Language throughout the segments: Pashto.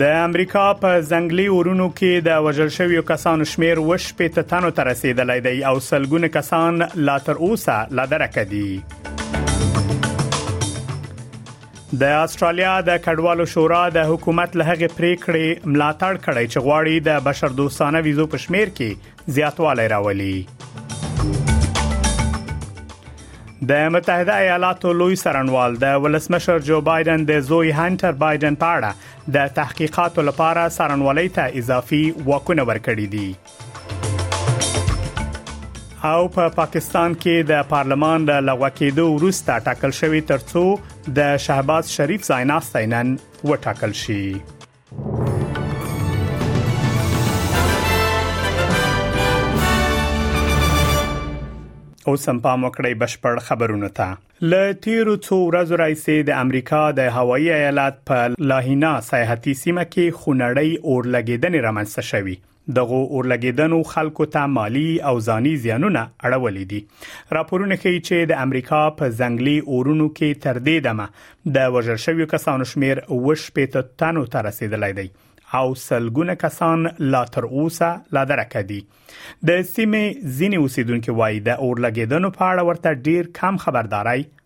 د امریکا په ځنګلي اورونو کې د وژل شویو کسانو شمیر وشپې ته تنو ته رسیدلی دی او سلګونه کسان لا تر اوسه لا درک دي د استرالیا د کډوالو شورا د حکومت له هغې پریکړې ملاتړ کړی چې غواړي د بشردوستانه ویزو په شمیر کې زیاتوالی راولي د متحده ایالاتو لوی سرنوال د ولسمشر جو بایدن د زوی هانټر بایدن په اړه د تحقیقاتو لپاره سرنوالۍ ته اضافي واکونه ورکړي دي او په پا پاکستان کې د پارلمان د لغوه کېدو وروسته ټاکل شوې ترڅو د شهباز شریف ځایناستینن وټاکل شي اوس هم پام وکړئ بشپړ خبرونه ته ل تیرو څو ورځو راځي د امریکا د هوایی ایالت په لاهینا سیاحتي سیمه کې خونړۍ اور لګیدنې رامنځته شوې دغو اورلګیدنو خلکو ته مالی او ځاني زیانونه اړولې دي راپورونه ښیي چې د امریکا په ځنګلي اورونو کې تر دې دمه د وژل شویو کسانو شمیر وش پېته تنو ته رسیدلی دی او سلګونه کسان لا تر اوسه لا درکه دي د سیمې ځینې اوسیدونکو وایي د اورلګیدنو په اړه ورته ډیر کم خبرداري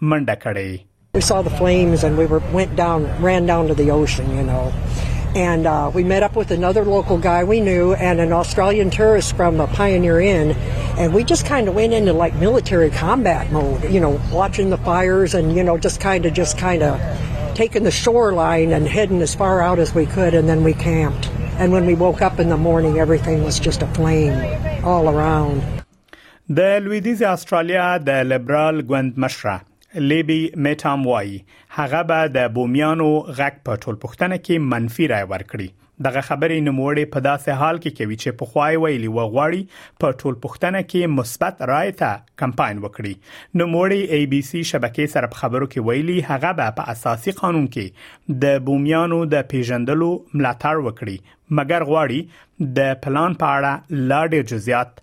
منډه کړې We saw the flames and we were went down ran down to the ocean you know and uh, we met up with another local guy we knew and an Australian tourist from a Pioneer Inn. And we just kind of went into like military combat mode, you know, watching the fires and, you know, just kind of, just kind of taking the shoreline and heading as far out as we could. And then we camped. And when we woke up in the morning, everything was just a flame all around. د لویدیز استرالیا د لیبرال ګوند مشره لیبي میټام وایي هغه به د بومیانو غږ په ټولپښتنه کې منفي رائے ورکړي دغه خبرې نوموړي په داسې حال کې کوي چې په خوای ویلي و غواړي په ټولپښتنه کې مثبت رائے ته کمپاین وکړي نوموړي ای بي سي شبکې سره په خبرو کې ویلي هغه به په اساسي قانون کې د بومیانو د پیژندلو ملاتړ وکړي مګر غواړي د پلان په اړه لا ډیر جزئیات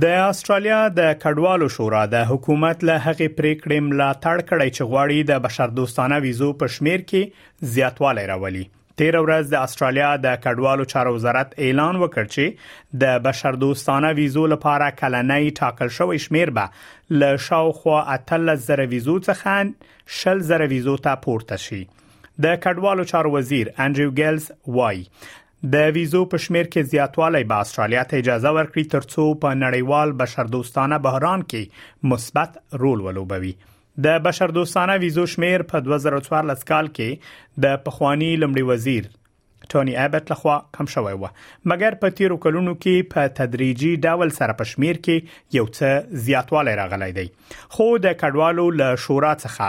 د استرالیا د کډوالو شورا د حکومت له هغې پریکړې ملاتړ کړی چې غواړي د بشردوستانه ویزو په شمیر کې زیاتوالی راولي تیر ورځ د استرالیا د کډوالو چارو وزارت اعلان وکړ چې د بشردوستانه ویزو لپاره کلنۍ ټاکل شوې شمیر به له شاوخوا 13000 ویزو څخه 10000 ویزو ته پورته شي د کډوالو چارو وزیر انډریو ګیلز وایي د ویزو په شمیر کې زیاتوالی به استرالیا ته اجازه ورکړي ترڅو په نړیوال بشردوستانه بحران کې مثبت رول ولوبوي د بشردوستانه ویزو شمیر په 2014 کال کې د پخوانی لمړي وزیر ټونی ابټ لخوا کم شوی و مګر په تیرو کلونو کې په تدریجي ډول سره په شمیر کې یو څه زیاتوالی راغلی دی خو د کډوالو له شورا څخه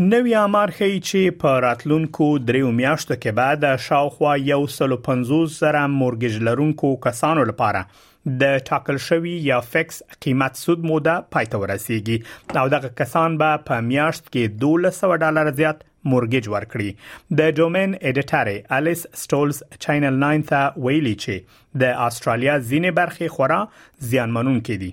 نوی آمار ښیي چې په راتلونکو دریو میاشتو کې به د شاوخوا یو سلو پنځوس زره مورګیج لرونکو کسانو لپاره د ټاکل شوی یا فکس قیمت سود موده پای ته ورسیږي او دغه کسان به په میاشت کې 1200 ډالر زیات مورګیج ورکړي د ډومین ایډیټر الیس سټولز چینل 9 ته ویلي چې د استرالیا ځینې برخې خورا زیانمنونکې دي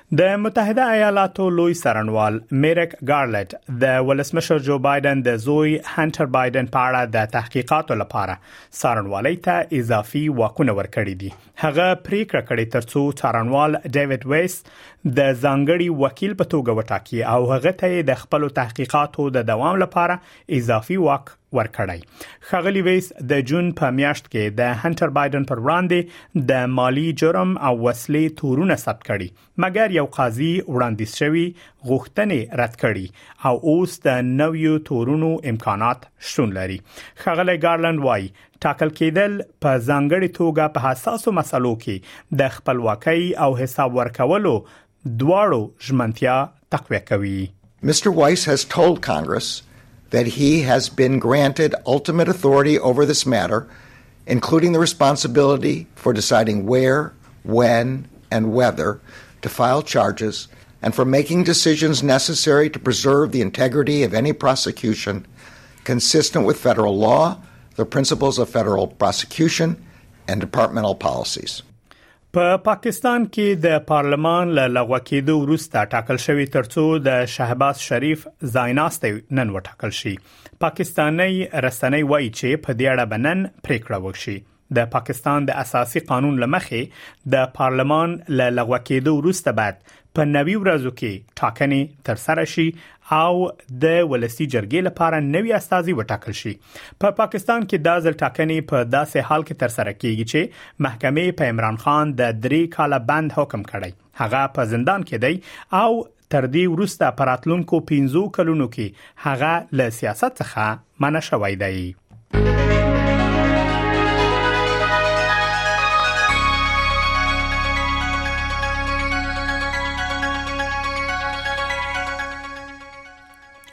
د متحده ایالاتو لوی سرنوال میرک ګارلټ د ولسمشر جو بایدن د زوی هانټر بایدن په اړه د تحقیقاتو لپاره سرنوالۍ ته اضافي واکونه ورکړي دي هغه پریکړه کړې ترڅو سرنوال ډیوډ ویس د ځانګړي وکیل په توګه وټاکي او هغه ته د خپل تحقیقاتو د دوام لپاره اضافي واک ورکړی خغلی ویس د جون په میاشت کې د هنټر بایدن پر وړاندې د مالی جرم او وسلې تورونه ثبت کړي مګر یو قاضي وړاندیز شوی غوښتنې رد کړي او اوس د نویو تورونو امکانات شتون لري خغلی ګارلند وای ټاکل کېدل په ځانګړي توګه په حساسو مسلو کې د خپلواکۍ او حساب ورکولو دواړو ژمنتیا تقویه کوي Mr Weiss has told Congress that he has been granted ultimate authority over this matter including the responsibility for deciding where, when and whether to file charges and for making decisions necessary to preserve the integrity of any prosecution consistent with federal law, the principles of federal prosecution, and departmental policies. په پاکستان کې د پارلمان له لغوه کېدو وروسته ټاکل شوې ترڅو د شهباز شریف ځایناست نن وټاکل شي پاکستاني رسنۍ وایي چې په دې اړه بنن پریکړه وشي د پاکستان د اساسي قانون لمخې د پارلمان له لغوه کېدو وروسته بعد په نوي ورځو کې ټاکنې تر سره شي او د ولسی جرګې لپاره نوي استاذي وټاکل شي په پا پاکستان کې د ځل ټاکنې په داسې حال کې تر سره کیږي چې محکمې په عمران خان د درې کاله بند حکم کړی هغه په زندان کې دی او تر دې وروسته پراتلونکو 15 کلونو کې هغه له سیاست څخه منع شوی دی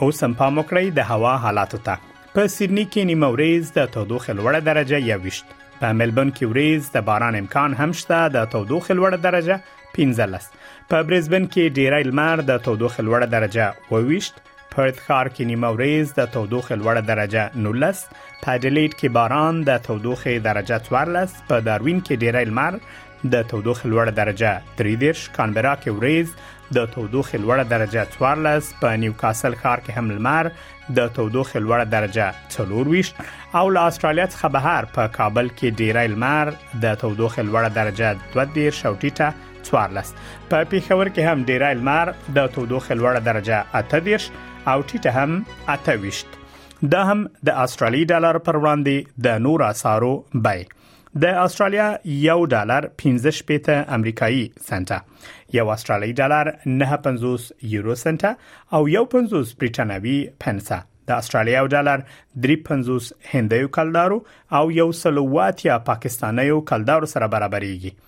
اوس هم پام وکړئ د هوا حالاتو ته په سیدنی کې نیمه ورځ د تودوخې لوړه درجه 21 په ملبون کې ورځ د باران امکان هم شته د تودوخې لوړه درجه 15 په برزبن کې ډیری لمر د تودوخې لوړه درجه 22 پرت ښار کې نیمه ورځ د تودوخې لوړه درجه 19 په اډلیډ کې باران د تودوخې درجه 14 په داروین کې ډیری لمر د تودوخې لوړه درجه 30 کانبرا کې ورځ د تودوخې لوړه درجه 14 په نیوکاسل ښار کې هم لمر د تودوخې لوړه درجه 24 او له استرالیا څخه بهر په کابل کې ډیری لمر د تودوخې لوړه درجه 22 او ټیټه 14 په پیښور کې هم ډیری لمر د تودوخې لوړه درجه 18 او ټیټه هم 28 دا هم د استرالی ډالر پر وړاندې د نور اسارو بای د استرالیا یو ډالر 15 شپېته امریکایي سنت یو استرالی ډالر 950 یورو سنت او یو 50 بریټانوي پنسه د استرالیا یو ډالر 350 هندیو کلدارو او یو سلواتیا پاکستانیو کلدارو سره برابرېږي